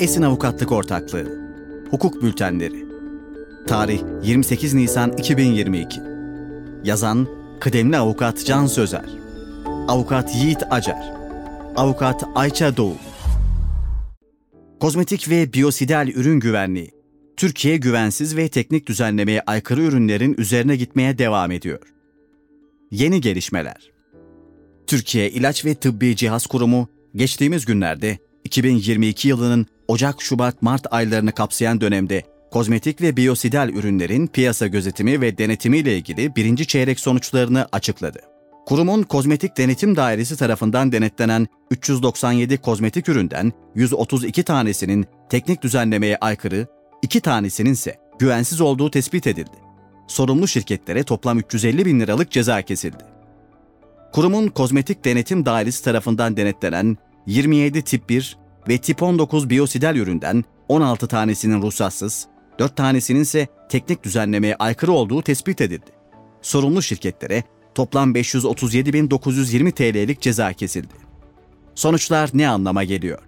Esin Avukatlık Ortaklığı. Hukuk Bültenleri. Tarih 28 Nisan 2022 Yazan Kıdemli Avukat Can Sözer. Avukat Yiğit Acar. Avukat Ayça Doğu Kozmetik ve biyosidal ürün güvenliği. Türkiye güvensiz ve teknik düzenlemeye aykırı ürünlerin üzerine gitmeye devam ediyor. Yeni gelişmeler. Türkiye İlaç ve Tıbbi Cihaz Kurumu geçtiğimiz günlerde 2022 yılının Ocak, Şubat, Mart aylarını kapsayan dönemde kozmetik ve biyosidal ürünlerin piyasa gözetimi ve denetimi ile ilgili birinci çeyrek sonuçlarını açıkladı. Kurumun kozmetik denetim dairesi tarafından denetlenen 397 kozmetik üründen 132 tanesinin teknik düzenlemeye aykırı, 2 tanesinin ise güvensiz olduğu tespit edildi. Sorumlu şirketlere toplam 350 bin liralık ceza kesildi. Kurumun kozmetik denetim dairesi tarafından denetlenen 27 tip 1 ve tip 19 biyosidal üründen 16 tanesinin ruhsatsız, 4 tanesinin ise teknik düzenlemeye aykırı olduğu tespit edildi. Sorumlu şirketlere toplam 537.920 TL'lik ceza kesildi. Sonuçlar ne anlama geliyor?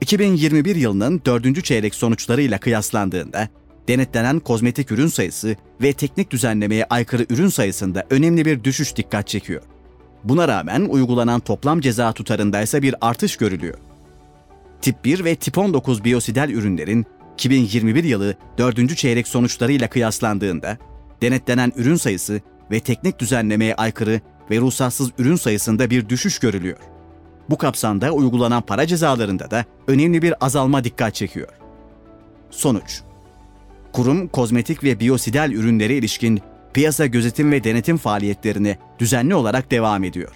2021 yılının 4. çeyrek sonuçlarıyla kıyaslandığında denetlenen kozmetik ürün sayısı ve teknik düzenlemeye aykırı ürün sayısında önemli bir düşüş dikkat çekiyor. Buna rağmen uygulanan toplam ceza tutarında ise bir artış görülüyor. Tip 1 ve tip 19 biyosidal ürünlerin 2021 yılı 4. çeyrek sonuçlarıyla kıyaslandığında denetlenen ürün sayısı ve teknik düzenlemeye aykırı ve ruhsatsız ürün sayısında bir düşüş görülüyor. Bu kapsamda uygulanan para cezalarında da önemli bir azalma dikkat çekiyor. Sonuç Kurum kozmetik ve biyosidal ürünlere ilişkin piyasa gözetim ve denetim faaliyetlerine düzenli olarak devam ediyor.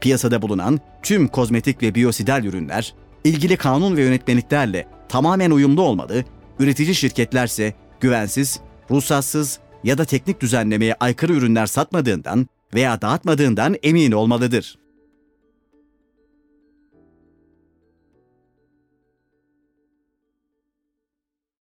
Piyasada bulunan tüm kozmetik ve biyosidal ürünler ilgili kanun ve yönetmeliklerle tamamen uyumlu olmalı, üretici şirketlerse güvensiz, ruhsatsız ya da teknik düzenlemeye aykırı ürünler satmadığından veya dağıtmadığından emin olmalıdır.